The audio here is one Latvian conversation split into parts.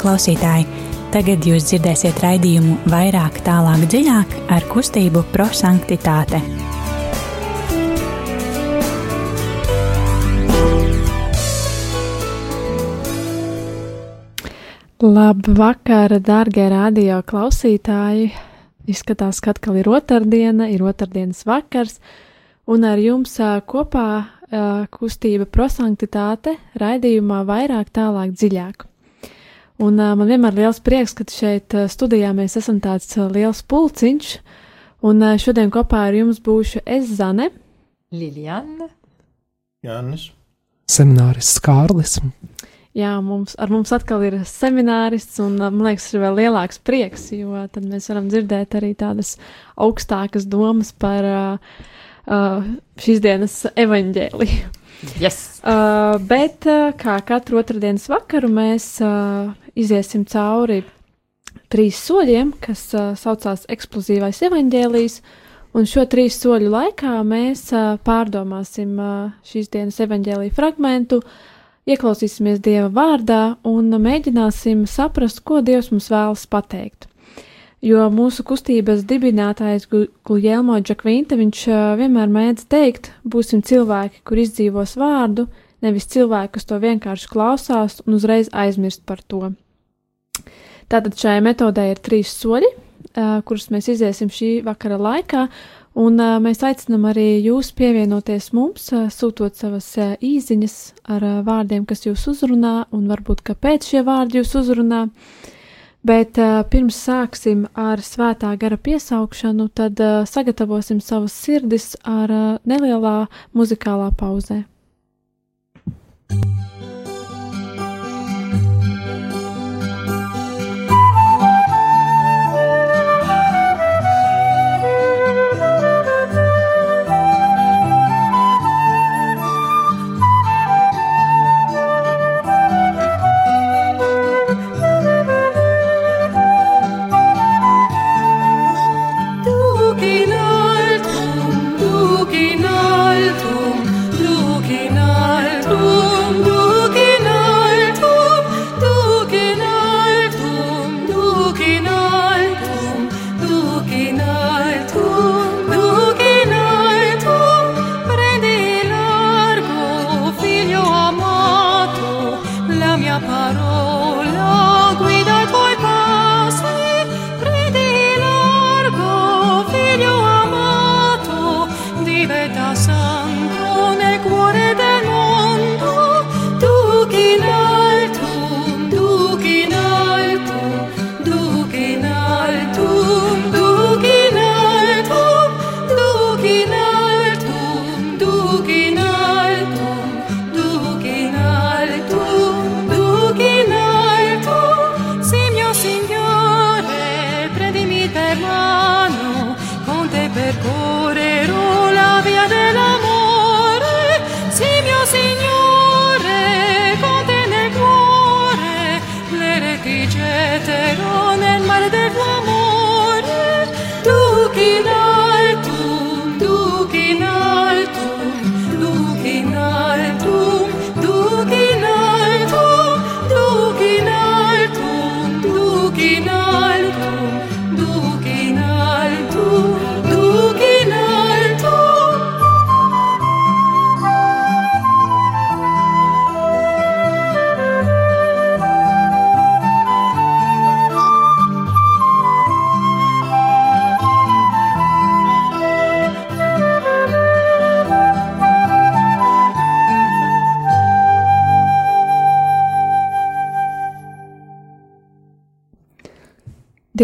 klausītāji! Tagad jūs dzirdēsiet raidījumu vairāk, tālāk, dziļāk ar kustību prosanktitāte. Labvakar, darbie radio klausītāji! Izskatās, ka atkal ir otrdiena, ir otrdienas vakars, un ar jums kopā kustība prosanktitāte raidījumā vairāk, tālāk, dziļāk. Un uh, man vienmēr ir liels prieks, ka šeit uh, studijā mēs esam tāds uh, liels pulciņš. Un uh, šodien kopā ar jums būšu es Zane, Liljana, Jānis, Seminārists Kārlis. Jā, mums, ar mums atkal ir seminārists, un man liekas, ir vēl lielāks prieks, jo tad mēs varam dzirdēt arī tādas augstākas domas par uh, uh, šīs dienas evaņģēliju. yes. Uh, bet uh, kā katru otrdienas vakaru mēs uh, iziesim cauri trīs soļiem, kas uh, saucās eksplozīvais evaņģēlijs, un šo trīs soļu laikā mēs uh, pārdomāsim uh, šīs dienas evaņģēlīja fragmentu, ieklausīsimies Dieva vārdā un mēģināsim saprast, ko Dievs mums vēlas pateikt. Jo mūsu kustības dibinātājs Guljelmo Džakvinta viņš vienmēr mēdz teikt, būsim cilvēki, kur izdzīvos vārdu, nevis cilvēki, kas to vienkārši klausās un uzreiz aizmirst par to. Tātad šai metodē ir trīs soļi, kurus mēs iziesim šī vakara laikā, un mēs aicinam arī jūs pievienoties mums, sūtot savas īziņas ar vārdiem, kas jūs uzrunā, un varbūt kāpēc šie vārdi jūs uzrunā. Bet pirms sāksim ar svētā gara piesaukšanu, tad sagatavosim savas sirdis ar nelielā muzikālā pauzē. Dugin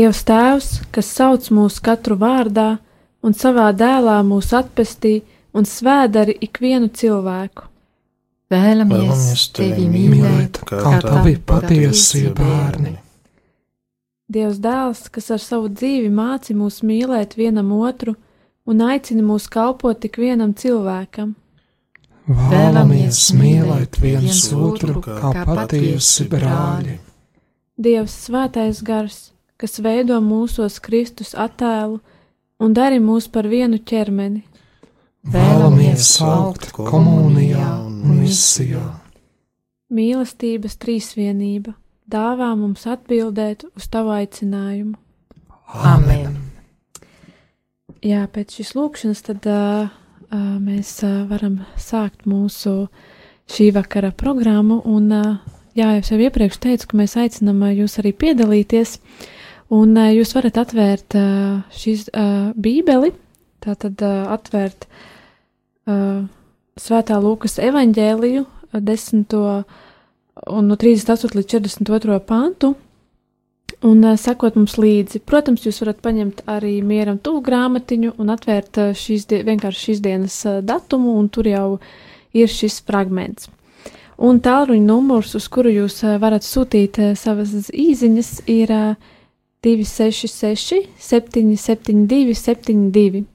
Dievs Tēvs, kas sauc mūs katru vārdā un savā dēlā mūs atpestī un svēdari ikvienu cilvēku. Vēlamies Vēlamies tevi tevi mīlēt, mīlēt, kā tavi patiesie bērni. Dievs Dēls, kas ar savu dzīvi māci mūs mīlēt vienam otru un aicina mūs kalpot tik vienam cilvēkam. Vēlamies mīlēt viens otru kā patiesi brāļi. Dievs Svētais Gars, kas veido mūsos Kristus attēlu un dari mūs par vienu ķermeni. Vēlamies augt komunijā un misijā. Mīlestības trīsvienība, dāvā mums atbildēt uz tavu aicinājumu. Amen. Jā, pēc šīs lūkšanas tad uh, uh, mēs uh, varam sākt mūsu šī vakara programmu. Un, uh, jā, jau iepriekš teicu, ka mēs aicinām uh, jūs arī piedalīties. Un uh, jūs varat atvērt uh, šīs uh, bībeli, tātad atvērt Svētā Lūkas evaņģēliju, uh, 10. un no 38 līdz 42. pantu un sekot mums līdzi. Protams, jūs varat paņemt arī mieram tuvu grāmatiņu un atvērt šīs, vienkārši šīs dienas datumu, un tur jau ir šis fragments. Un tālruņa numurs, uz kuru jūs varat sūtīt savas īsiņas, ir uh, 266, 772, 72.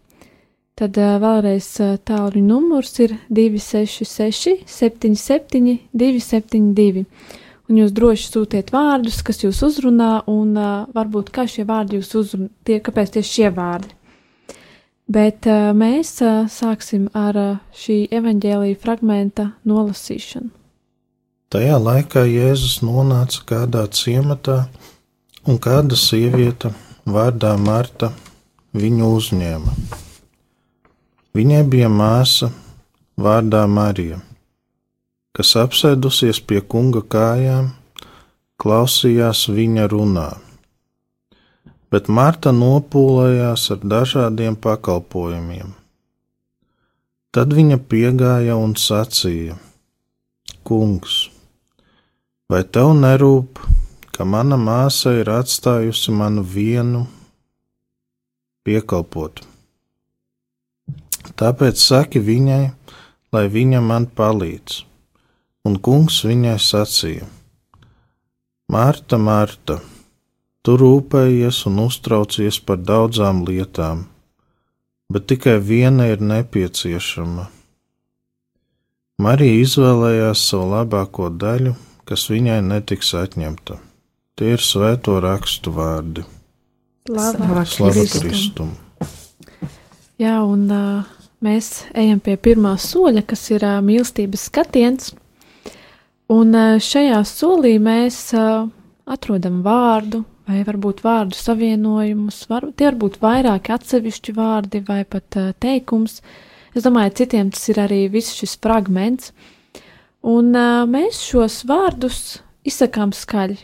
Tad uh, vēlreiz uh, tālruņa numurs ir 266, 77, 272 un jūs droši sūtiet vārdus, kas jūs uzrunā, un uh, varbūt kā šie vārdi jūs uzrunā, tie, kāpēc tieši šie vārdi. Bet uh, mēs uh, sāksim ar uh, šī evaņģēlīja fragmenta nolasīšanu. Tajā laikā Jēzus nonāca kādā ciematā, un kāda sieviete vārdā Marta viņu uzņēma. Viņai bija māsa vārdā Marija kas apsēdusies pie kunga kājām, klausījās viņa runā. Bet Marta nopūlējās ar dažādiem pakalpojumiem. Tad viņa piegāja un sacīja: Kungs, vai tev nerūp, ka mana māsa ir atstājusi manu vienu piekalpot? Tāpēc saki viņai, lai viņa man palīdz un kungs viņai sacīja: Marta, Marta, tu rūpējies un uztraucies par daudzām lietām, bet tikai viena ir nepieciešama. Marija izvēlējās savu labāko daļu, kas viņai netiks atņemta. Tie ir svēto rakstu vārdi. Slava Slava Kristum! Jā, un uh, mēs ejam pie pirmā soļa, kas ir uh, mīlestības skatiens. Un eh, šajā solī mēs uh, atrodam vārdu, vai varbūt vārdu savienojumus, var, tie var būt vairāki atsevišķi vārdi vai pat uh, teikums. Es domāju, citiem tas ir arī viss šis fragments. Un uh, mēs šos vārdus izsakām skaļi.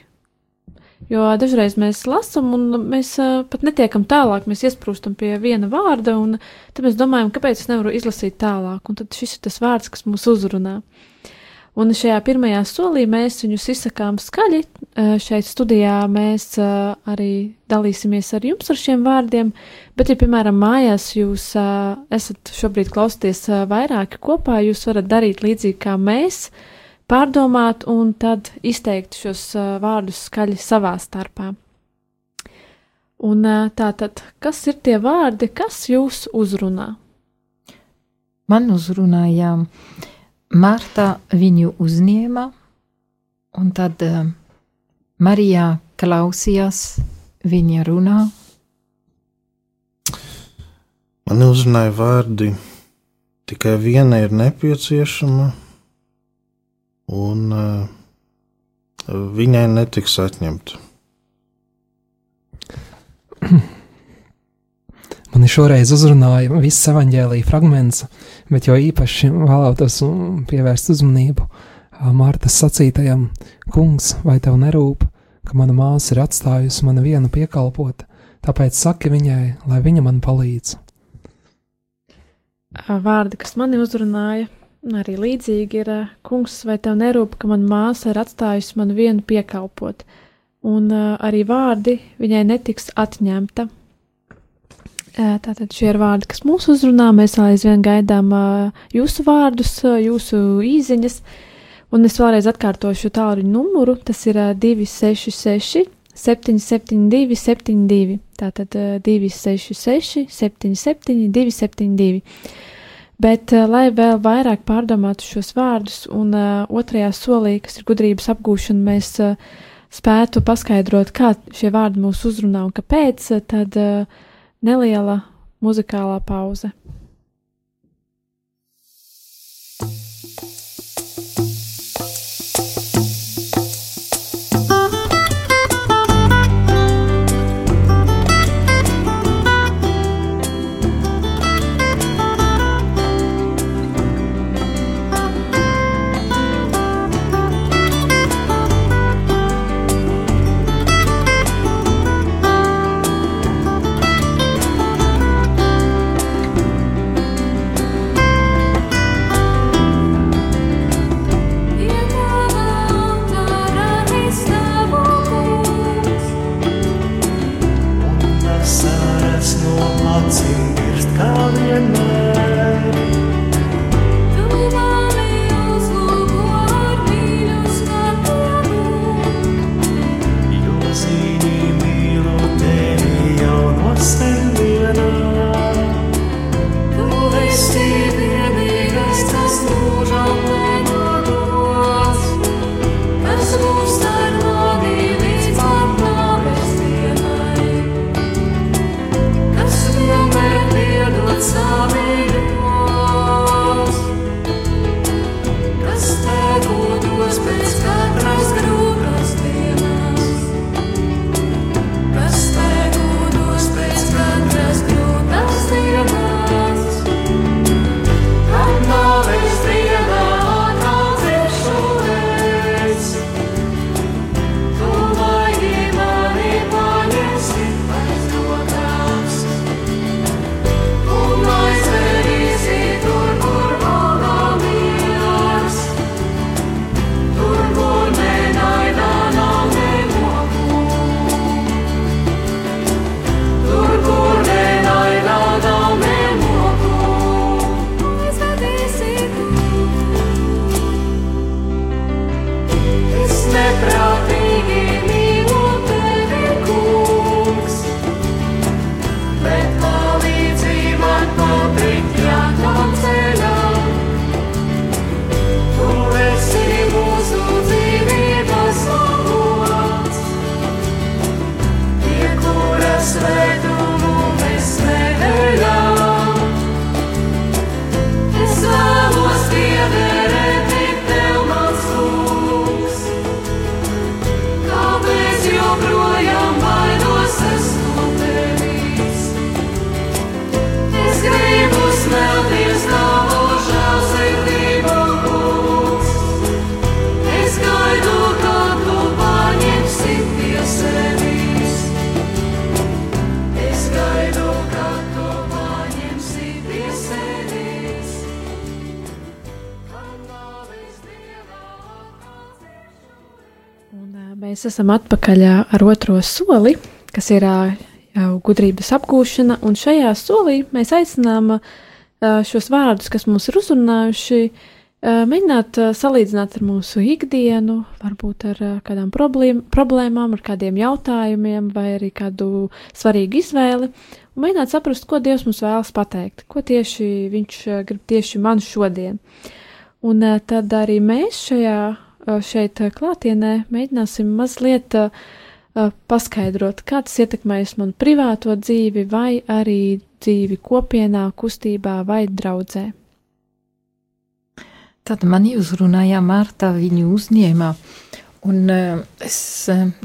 Jo dažreiz mēs lasām, un mēs uh, pat netiekam tālāk, mēs iesprūstam pie viena vārda, un tad mēs domājam, kāpēc es nevaru izlasīt tālāk. Un tad šis ir tas vārds, kas mūs uzrunā. Uh, Un šajā pirmajā solī mēs viņus izsakām skaļi. Šeit studijā mēs arī dalīsimies ar jums ar šiem vārdiem, bet, ja, piemēram, mājās jūs esat šobrīd klausīties vairāki kopā, jūs varat darīt līdzīgi kā mēs, pārdomāt un tad izteikt šos vārdus skaļi savā starpā. Un tā tad, kas ir tie vārdi, kas jūs uzrunā? Man uzrunājām. Uh, Marta viņu uzņēma, un tad uh, Marijā klausījās viņa runā. Man uzrunāja vārdi, tikai viena ir nepieciešama, un uh, viņai netiks atņemta. Mani šoreiz uzrunāja viss evaņģēlīja fragments, bet jo īpaši vēlētos pievērst uzmanību Mārtas sacītajam: Kungs, vai tev nerūp, ka mana māsa ir atstājusi mani vienu piekalpot, tāpēc saki viņai, lai viņa man palīdz. Vārdi, kas mani uzrunāja, arī līdzīgi ir: Kungs, vai tev nerūp, ka mana māsa ir atstājusi mani vienu piekalpot, un arī vārdi viņai netiks atņemta Tātad šie ir vārdi, kas mūs uzrunā. Mēs aizvien gaidām jūsu vārdus, jūsu īsiņas. Un es vēlreiz atkārtošu tālruņa numuru. Tas ir 266, 772, 72. Tātad 266, 77, 272. Bet, lai vēl vairāk pārdomātu šos vārdus, un uh, otrajā solī, kas ir gudrības apgūšana, mēs uh, spētu paskaidrot, kā šie vārdi mūs uzrunā un kāpēc, tad uh, neliela muzikālā pauze. Mēs esam atpakaļ ar otro soli, kas ir jau gudrības apgūšana. Un šajā solī mēs aicinām šos vārdus, kas mums ir uzrunājuši, mēģināt salīdzināt ar mūsu ikdienu, varbūt ar kādām problēm, problēmām, ar kādiem jautājumiem, vai arī kādu svarīgu izvēli. Un mēģināt saprast, ko Dievs mums vēlas pateikt, ko tieši Viņš grib tieši man šodien. Un tad arī mēs šajā šeit klātienē mēģināsim mazliet paskaidrot, kā tas ietekmēs manu privāto dzīvi, vai arī dzīvi kopienā, kustībā vai draudzē. Tad mani uzrunāja Marta, viņu uzņēma. Un es,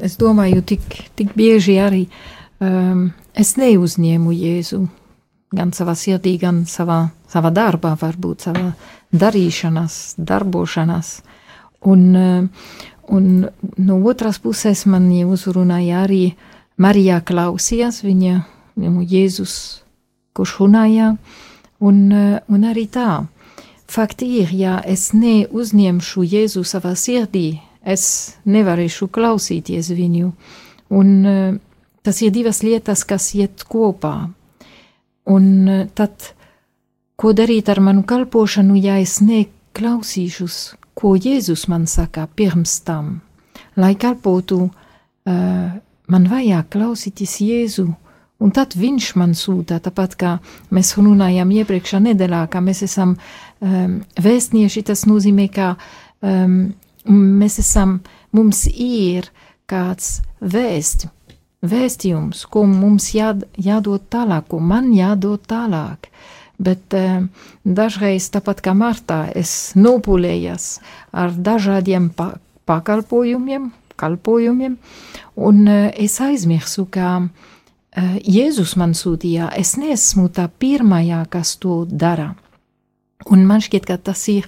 es domāju, tik, tik bieži arī um, es neuzņēmu Jēzu gan savā sirdī, gan savā, savā darbā, varbūt savā darīšanās, darbošanās. Uh, un no otras puses man uzrunāja arī Marija klausījās, viņa, viņu Jēzus, kurš runāja, un, uh, un arī tā. Fakti ir, ja es neuzņemšu Jēzu savā sirdī, es nevarēšu klausīties viņu. Un uh, tas ir divas lietas, kas iet kopā. Un tad, ko darīt ar manu kalpošanu, ja es neklausīšos, ko Jēzus man saka pirms tam? Lai kalpotu, uh, man vajag klausīties Jēzu. Un tad viņš man sūta, tāpat kā mēs runājām iepriekšā nedēļā, ka mēs esam um, vēstnieši. Tas nozīmē, ka um, mēs esam, mums ir kāds vēst, vēstījums, ko mums jā, jādod tālāk, ko man jādod tālāk. Bet um, dažreiz, tāpat kā Martā, es nopulējos ar dažādiem pa pakalpojumiem, kalpojumiem, un uh, es aizmirsu, ka uh, Jēzus man sūtīja, es neesmu tā pirmajā, kas to dara. Un man šķiet, ka tas ir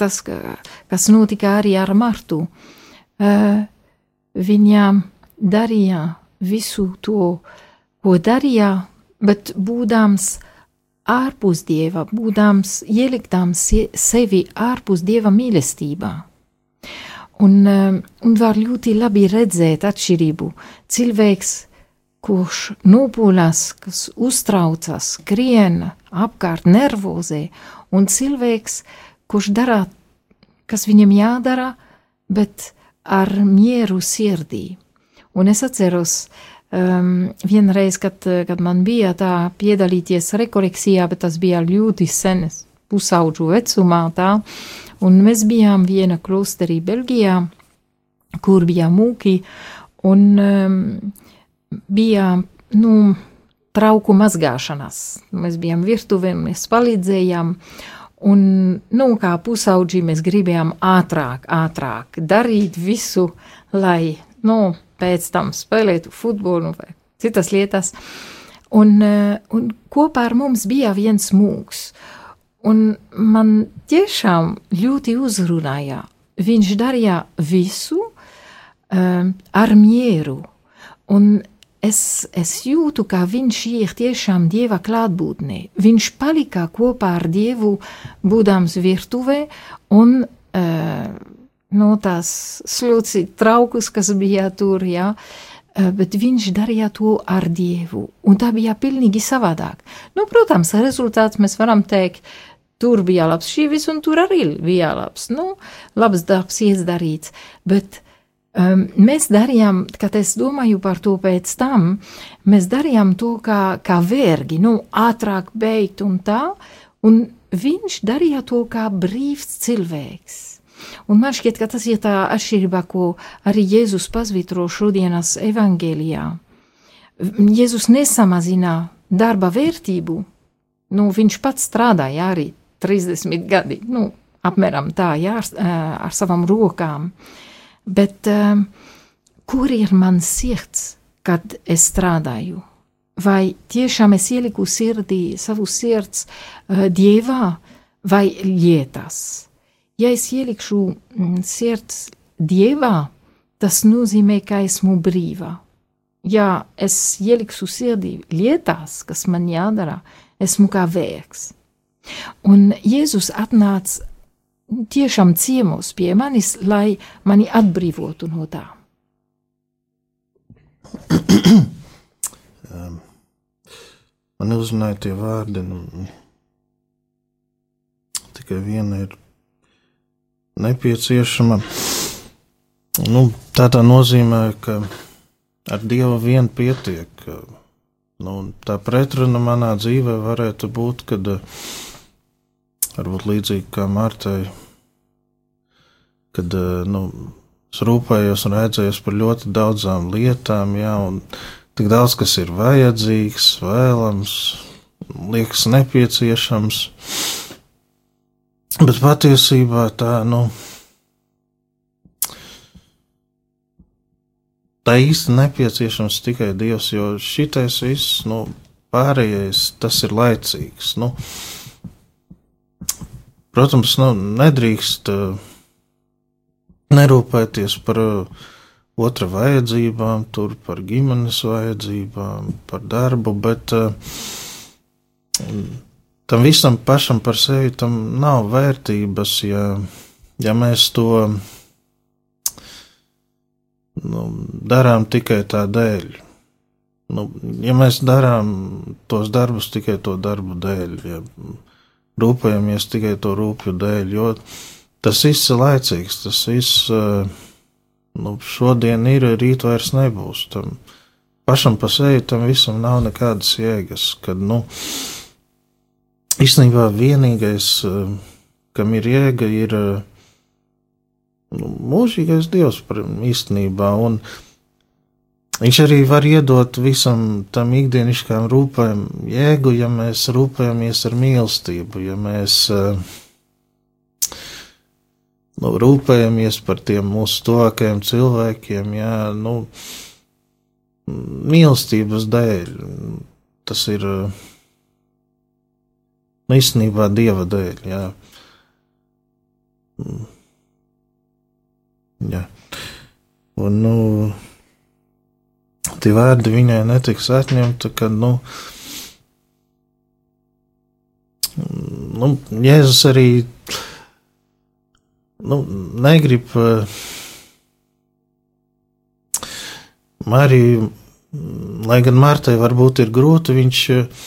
tas, ka, kas notika arī ar Martu. Uh, viņa darīja visu to, ko darīja, bet būdams ārpus dieva, būdams ieliktām se sevi ārpus dieva mīlestībā. Un, uh, un var ļoti labi redzēt atšķirību. Cilvēks, kurš nopūlās, kas uztraucas, skrien apkārt, nervozē, un cilvēks, kurš dara, kas viņam jādara, bet ar mieru sirdī. Un es atceros, um, vienreiz, kad, kad man bija tā piedalīties rekolekcijā, bet tas bija ļoti senes, pusauģu vecumā, tā, un mēs bijām viena klosterī Belgijā, kur bija mūki, un um, bija, nu, trauku mazgāšanas. Mēs bijām virtuvē, mēs palīdzējām, un, nu, kā pusauģi mēs gribējām ātrāk, ātrāk darīt visu, lai, nu, pēc tam spēlētu futbolu vai citas lietas. Un, eh, un kopā ar mums bija viens mūks, un man tiešām ļoti uzrunāja. Viņš darīja visu um, ar mieru, un es, es jūtu, ka viņš ir tiešām dieva klātbūtnē. Viņš palika kopā ar dievu, būdams virtuvē, un uh, no tās slūci traukus, kas bija tur, jā, uh, bet viņš darīja to ar dievu, un tā bija pilnīgi savādāk. Nu, protams, rezultāts mēs varam teikt, tur bija labs šīvis, un tur arī bija labs, nu, labs darbs izdarīts, bet Um, mēs darījām, kad es domāju par to pēc tam, mēs darījām to kā, kā vergi, nu, ātrāk beigt un tā, un viņš darīja to kā brīvs cilvēks. Un man šķiet, ka tas ir tā atšķirība, ko arī Jēzus pasvītro šodienas evangēlijā. Jēzus nesamazina darba vērtību. Nu, viņš pats strādāja arī 30 gadi, nu, apmēram tā, jā, ar, ar savām rokām. Bet um, kur ir mans sirds, kad es strādāju? Vai tiešām es ieliku sirdī, savu sirds uh, dievā vai lietās? Ja es ielikšu mm, sirds dievā, tas nozīmē, ka esmu brīvā ja es ielikšu sirdī lietās, kas man jādara, esmu kā vēks. Un Jēzus atnāca tiešām ciemos pie manis, lai mani atbrīvotu no tā. Man uzrunāja tie vārdi, nu, tikai viena ir nepieciešama. Nu, tādā nozīmē, ka ar Dievu vien pietiek. Nu, tā pretruna manā dzīvē varētu būt, kad varbūt līdzīgi kā Martai, kad nu, es rūpējos un redzējos par ļoti daudzām lietām, jā, un tik daudz kas ir vajadzīgs, vēlams, liekas nepieciešams. Bet patiesībā tā, nu, tā īsti nepieciešams tikai Dievs, jo šitais viss, nu, pārējais, tas ir laicīgs. Nu, protams, nu, nedrīkst uh, nerūpēties par uh, otra vajadzībām, tur par ģimenes vajadzībām, par darbu, bet uh, tam visam pašam par sevi tam nav vērtības, ja, ja mēs to nu, darām tikai tā dēļ. Nu, ja mēs darām tos darbus tikai to darbu dēļ, ja rūpējamies tikai to rūpju dēļ, jo tas viss ir laicīgs, tas viss eh, nu, šodien ir, rīt vairs nebūs. Tam pašam pa sevi tam visam nav nekādas jēgas, kad, nu, īstenībā vienīgais, eh, kam ir jēga, ir uh, nu, mūžīgais dievs īstenībā. Un viņš arī var iedot visam tam ikdienišķām rūpēm jēgu, ja mēs rūpējamies ar mīlestību, ja mēs uh, nu, rūpējamies par tiem mūsu tuvākajiem cilvēkiem, jā, nu, mīlestības dēļ. Tas ir uh, īstenībā dieva dēļ. Jā. Jā. Un, nu, tie vārdi viņai netiks atņemti, kad, nu, nu Jēzus arī, nu, negrib uh, Mariju, lai gan Martai varbūt ir grūti, viņš uh,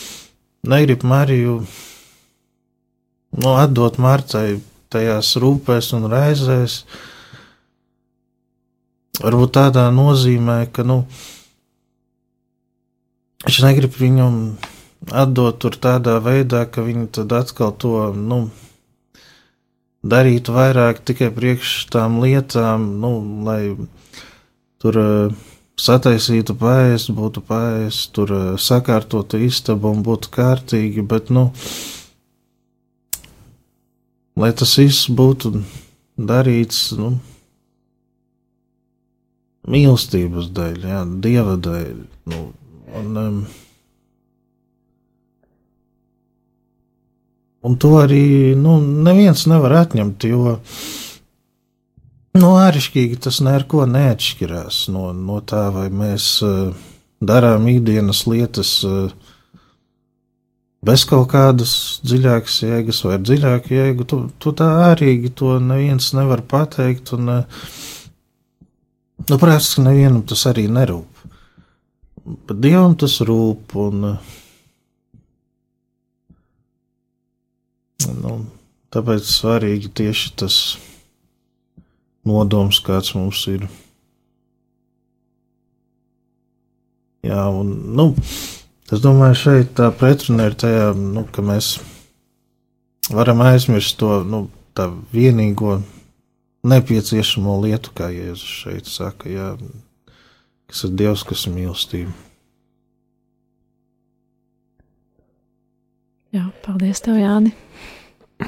negrib Mariju, nu, atdot Martai tajās rūpēs un raizēs, uh, Varbūt tādā nozīmē, ka nu, viņš negrib viņam atdot tur tādā veidā, ka viņi tad atkal to nu, darītu vairāk tikai priekš tām lietām, nu, lai tur uh, sataisītu pēst, būtu pēst, tur uh, sakārtotu istabu un būtu kārtīgi, bet, nu, lai tas viss būtu darīts, nu, mīlestības dēļ, jā, dieva dēļ. Nu, un, um, un to arī nu, neviens nevar atņemt, jo nu, āršķirīgi tas neko neatšķirās no, no tā, vai mēs uh, darām ikdienas lietas. Uh, Bez kaut kādas dziļākas jēgas vai dziļāku jēgu, tu, tu tā ārīgi to neviens nevar pateikt. Un, uh, Nu, praktiski nevienam tas arī nerūp. Bet dievam tas rūp. Un, nu, tāpēc svarīgi tieši tas nodoms, kāds mums ir. Jā, un nu, Es domāju, šeit tā pretruna ir tajā, nu, ka mēs varam aizmirst to nu, vienīgo nepieciešamo lietu, kā Jēzus šeit saka, jā, kas ir Dievs, kas ir mīlestība. Jā, paldies, tev, Jāni.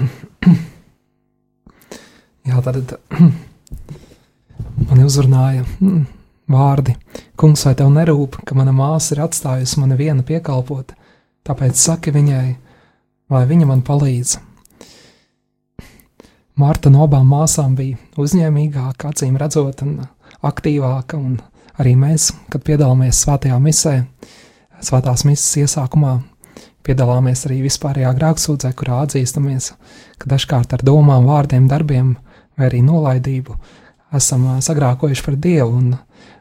jā, tad man uzrunāja. Mm vārdi. Kungs, vai tev nerūp, ka mana māsa ir atstājusi mani vienu piekalpot? Tāpēc saki viņai, lai viņa man palīdz. Marta no abām māsām bija uzņēmīgāka, acīm redzot, un aktīvāka, un arī mēs, kad piedalāmies svētajā misē, svētās misijas iesākumā, piedalāmies arī vispārējā grāmatsūdzē, kurā atzīstamies, ka dažkārt ar domām, vārdiem, darbiem vai arī nolaidību esam sagrākojuši par Dievu, un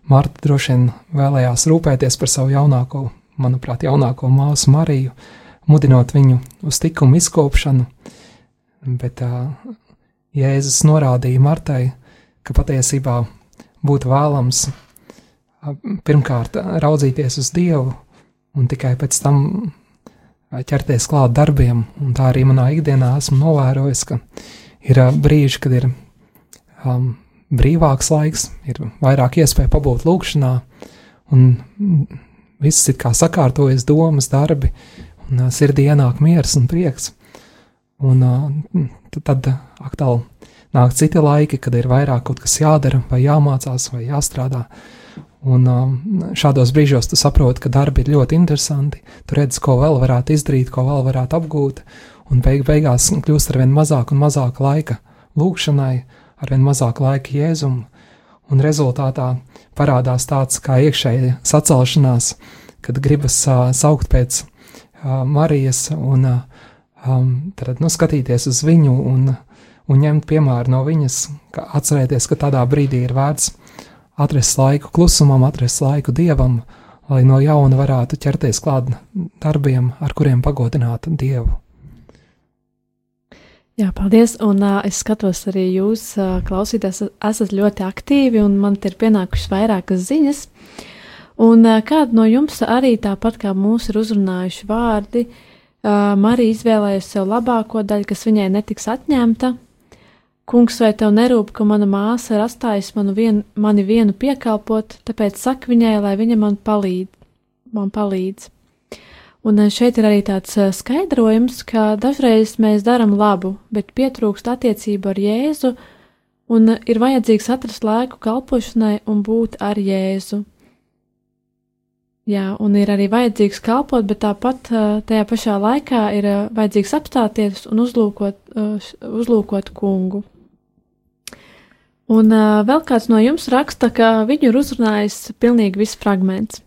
Marta droši vien vēlējās rūpēties par savu jaunāko, manuprāt, jaunāko māsu Mariju, mudinot viņu uz tikumu izkopšanu, bet ā, Jēzus norādīja Martai, ka patiesībā būtu vēlams pirmkārt raudzīties uz Dievu un tikai pēc tam ķerties klāt darbiem, un tā arī manā ikdienā esmu novērojis, ka ir brīži, kad ir um, brīvāks laiks, ir vairāk iespēja pabūt lūkšanā, un viss ir kā sakārtojas domas, darbi, un sirdī ienāk miers un prieks. Un tad, atkal nāk citi laiki, kad ir vairāk kaut kas jādara, vai jāmācās, vai jāstrādā. Un šādos brīžos tu saproti, ka darbi ir ļoti interesanti. Tu redzi, ko vēl varētu izdarīt, ko vēl varētu apgūt, un beig beigās kļūst ar vien mazāk un mazāk laika lūkšanai, arvien mazāk laika jēzumu, un rezultātā parādās tāds kā iekšēji sacelšanās, kad gribas uh, saukt pēc uh, Marijas un uh, um, tad, nu, skatīties uz viņu un, un ņemt piemēru no viņas, ka atcerēties, ka tādā brīdī ir vērts atrast laiku klusumam, atrast laiku dievam, lai no jauna varētu ķerties klāt darbiem, ar kuriem pagodināt Dievu. Jā, paldies. Un uh, es skatos arī jūs, uh, klausītājs, esat ļoti aktīvi, un man ir pienākušas vairākas ziņas. Un uh, kāda no jums arī tāpat kā mūsu ir uzrunājuši vārdi, uh, Marija izvēlējusi sev labāko daļu, kas viņai netiks atņemta. Kungs, vai tev nerūp, ka mana māsa ir atstājusi manu vien, mani vienu piekalpot, tāpēc saka viņai, lai viņa man palīdz. Man palīdz. Un eh, šeit ir arī tāds eh, skaidrojums, ka dažreiz mēs darām labu, bet pietrūkst attiecību ar Jēzu, un eh, ir vajadzīgs atrast laiku kalpošanai un būt ar Jēzu. Jā, un ir arī vajadzīgs kalpot, bet tāpat tajā pašā laikā ir vajadzīgs apstāties un uzlūkot, uzlūkot kungu. Un vēl kāds no jums raksta, ka viņu ir uzrunājis pilnīgi viss fragments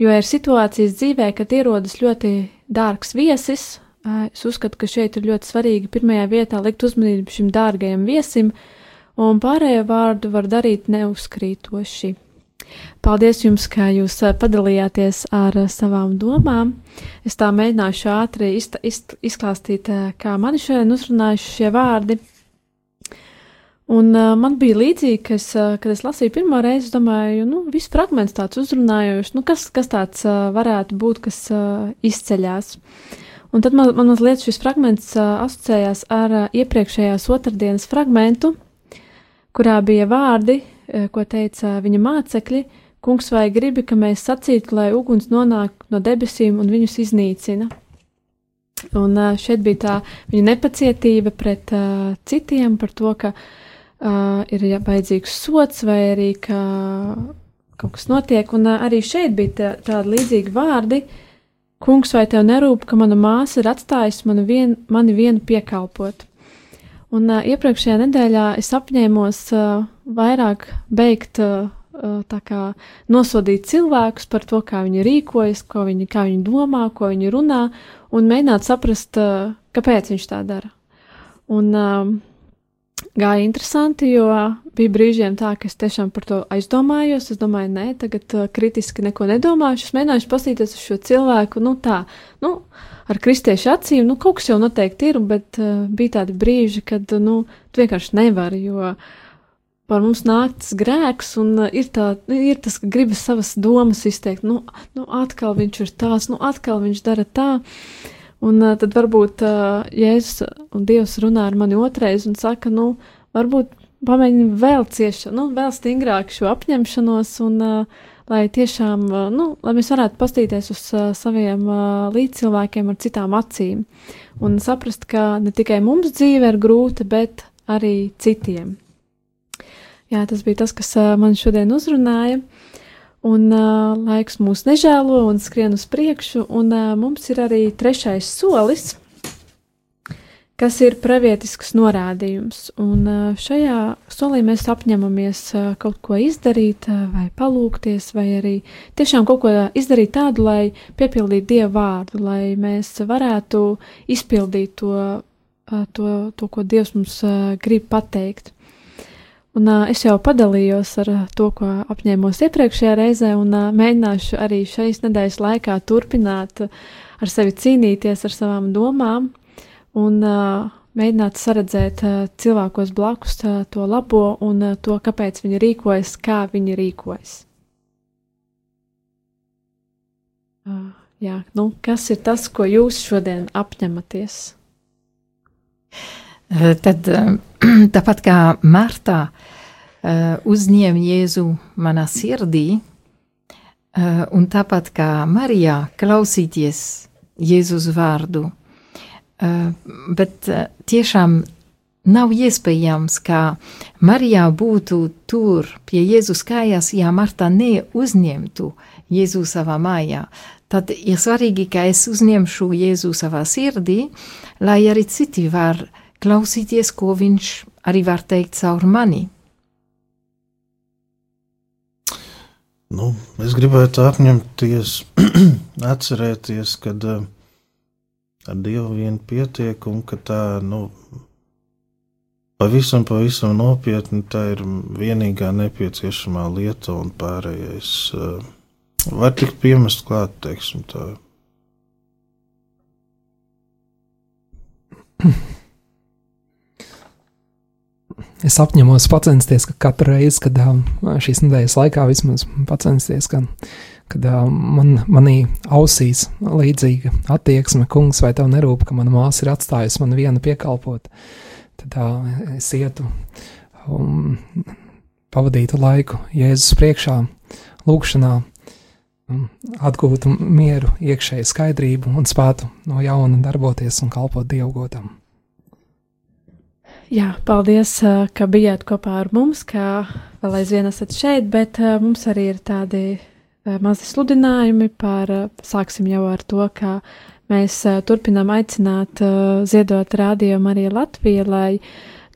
jo ir situācijas dzīvē, kad ierodas ļoti dārgs viesis. Es uzskatu, ka šeit ir ļoti svarīgi pirmajā vietā likt uzmanību šim dārgajam viesim, un pārējo vārdu var darīt neuzkrītoši. Paldies jums, ka jūs padalījāties ar savām domām. Es tā mēģināšu ātri izklāstīt, kā mani šodien uzrunājuši šie vārdi. Un uh, man bija līdzīgi, ka es, uh, kad es lasīju pirmo reizi, domāju, nu, viss fragments tāds uzrunājošs, nu, kas, kas tāds uh, varētu būt, kas uh, izceļās. Un tad man, man mazliet šis fragments uh, asociējās ar uh, iepriekšējās otrdienas fragmentu, kurā bija vārdi, uh, ko teica viņa mācekļi, kungs vai gribi, ka mēs sacītu, lai uguns nonāk no debesīm un viņus iznīcina. Un uh, šeit bija tā viņa nepacietība pret uh, citiem par to, ka uh, uh, ir ja, vajadzīgs sots vai arī ka kaut kas notiek. Un uh, arī šeit bija tā, tādi līdzīgi vārdi. Kungs, vai tev nerūp, ka mana māsa ir atstājusi mani, vien, mani vienu piekalpot? Un uh, iepriekšējā nedēļā es apņēmos uh, vairāk beigt uh, tā kā nosodīt cilvēkus par to, kā viņi rīkojas, ko viņi, kā viņi domā, ko viņi runā, un mēģināt saprast, uh, kāpēc viņš tā dara. Un uh, gāja interesanti, jo bija brīžiem tā, ka es tiešām par to aizdomājos. Es domāju, nē, tagad uh, kritiski neko nedomāšu. Es mēģināšu paskatīties uz šo cilvēku, nu tā, nu, ar kristiešu acīm, nu, kaut kas jau noteikti ir, bet uh, bija tādi brīži, kad, nu, tu vienkārši nevari, jo par mums nāk tas grēks, un uh, ir, tā, ir tas, ka gribas savas domas izteikt, nu, nu, atkal viņš ir tās, nu, atkal viņš dara tā. Un uh, tad varbūt uh, Jēzus un Dievs runā ar mani otrais un saka, nu, varbūt pamēģini vēl cieši, nu, vēl stingrāk šo apņemšanos un uh, lai tiešām, uh, nu, lai mēs varētu pastīties uz uh, saviem uh, līdzcilvēkiem ar citām acīm un saprast, ka ne tikai mums dzīve ir grūta, bet arī citiem. Jā, tas bija tas, kas uh, man šodien uzrunāja. Un uh, laiks mūs nežēlo un skrien uz priekšu, un uh, mums ir arī trešais solis, kas ir pravietisks norādījums. Un uh, šajā solī mēs apņemamies uh, kaut ko izdarīt, uh, vai palūkties, vai arī tiešām kaut ko izdarīt tādu, lai piepildītu Dieva vārdu, lai mēs varētu izpildīt to, uh, to, to ko Dievs mums uh, grib pateikt. Un, uh, es jau padalījos ar uh, to, ko apņēmos iepriekšējā reizē, un uh, mēģināšu arī šīs nedēļas laikā turpināt uh, ar sevi cīnīties ar savām domām un uh, mēģināt saredzēt uh, cilvēkos blakus uh, to labo un uh, to, kāpēc viņi rīkojas, kā viņi rīkojas. Uh, jā, nu, kas ir tas, ko jūs šodien apņematies? Eh, Tad eh, tāpat kā Marta eh, uzņēma Jēzu manā sirdī, eh, un tāpat kā Marijā klausīties Jēzus vārdu, eh, bet eh, tiešām nav iespējams, ka Marijā būtu tur pie Jēzus kājās, ja Marta neuzņemtu Jēzu savā mājā. Tad ir svarīgi, ka es uzņemšu Jēzu savā sirdī, lai arī citi var klausīties, ko viņš arī var teikt caur mani. Nu, es gribētu apņemties, atcerēties, ka uh, ar Dievu vien pietiek un ka tā, nu, pavisam, pavisam nopietni tā ir vienīgā nepieciešamā lieta un pārējais uh, var tikt piemest klāt, teiksim tā. Es apņemos censties, ka katru reizi, kad šīs nedēļas laikā vismaz censties, ka, kad man, manī ausīs līdzīga attieksme, kungs, vai tev nerūp, ka mana māsa ir atstājusi man vienu piekalpot, tad es ietu un pavadītu laiku Jēzus priekšā, lūgšanā, un atgūtu mieru, iekšēju skaidrību un spētu no jauna darboties un kalpot Dievgotam. Jā, paldies, ka bijāt kopā ar mums, ka vēl aizvien esat šeit, bet mums arī ir tādi mazi sludinājumi par, sāksim jau ar to, ka mēs turpinām aicināt ziedot rādījumu arī Latviju, lai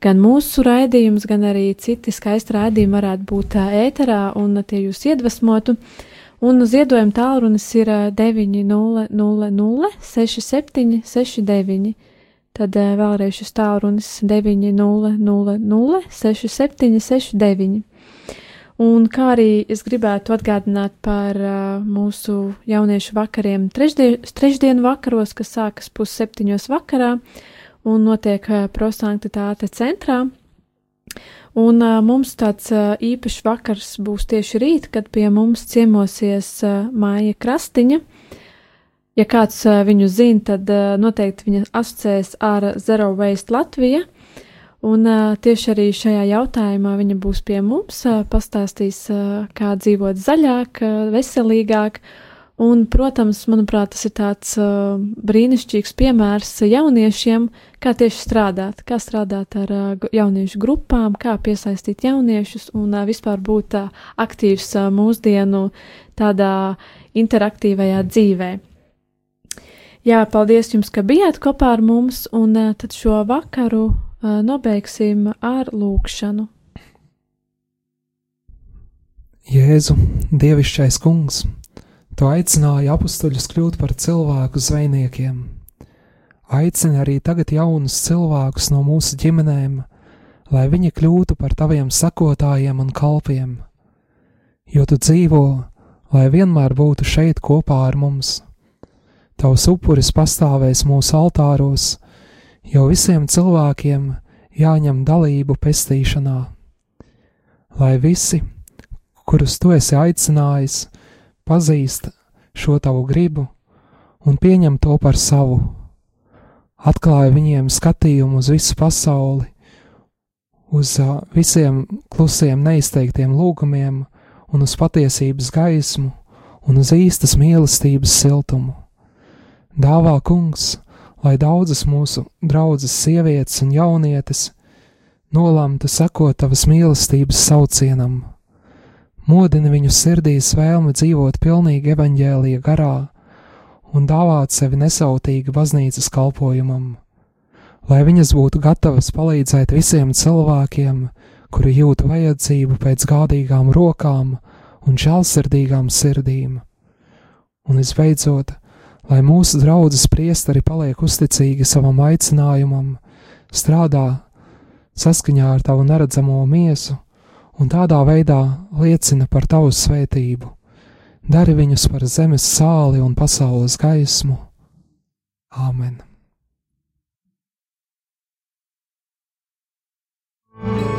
gan mūsu raidījums, gan arī citi skaisti raidījumi varētu būt ēterā un tie jūs iedvesmotu. Un ziedojuma tālrunis ir ā, 900 67 69. Tad eh, vēlreiz šis tālrunis 900 6769. Un kā arī es gribētu atgādināt par uh, mūsu jauniešu vakariem trešdien, trešdienu vakaros, kas sākas pusseptiņos vakarā un notiek uh, prosanktitāte centrā. Un uh, mums tāds uh, īpašs vakars būs tieši rīt, kad pie mums ciemosies uh, Māja Krastiņa. Ja kāds uh, viņu zina, tad uh, noteikti viņa asociēs ar Zero Waste Latviju. Un uh, tieši arī šajā jautājumā viņa būs pie mums, pastāstīs, kā dzīvot zaļāk, veselīgāk. Un, protams, manuprāt, tas ir tāds brīnišķīgs piemērs jauniešiem, kā tieši strādāt, kā strādāt ar jauniešu grupām, kā piesaistīt jauniešus un vispār būt aktīvs mūsdienu tādā interaktīvajā dzīvē. Jā, paldies jums, ka bijāt kopā ar mums, un uh, tad šo vakaru uh, nobeigsim ar lūkšanu. Jēzu, Dievišķais kungs, tu aicināji apstuļus kļūt par cilvēku zvejniekiem. Aicini arī tagad jaunus cilvēkus no mūsu ģimenēm, lai viņi kļūtu par taviem sakotājiem un kalpiem. Jo tu dzīvo, lai vienmēr būtu šeit kopā ar mums. Tavs upuris pastāvēs mūsu altāros, jo visiem cilvēkiem jāņem dalību pestīšanā. Lai visi, kurus tu esi aicinājis, pazīst šo tavu gribu un pieņem to par savu. Atklāja viņiem skatījumu uz visu pasauli, uz visiem klusiem, neizteiktiem lūgumiem un uz patiesības gaismu un uz īstas mīlestības siltumu. Dāvā kungs, lai daudzas mūsu draudzes sievietes un jaunietes nolemtu sekot tavas mīlestības saucienam, modini viņu sirdīs vēlmi dzīvot pilnīgi evaņģēlīja garā un dāvāt sevi nesautīgi baznīcas kalpojumam, lai viņas būtu gatavas palīdzēt visiem cilvēkiem, kuri jūt vajadzību pēc gādīgām rokām un žēlsirdīgām sirdīm. Un visbeidzot, lai mūsu draudzes priesteri paliek uzticīgi savam aicinājumam, strādā saskaņā ar tavu neredzamo miesu un tādā veidā liecina par tavu svētību. Dari viņus par zemes sāli un pasaules gaismu. Āmen! Ak,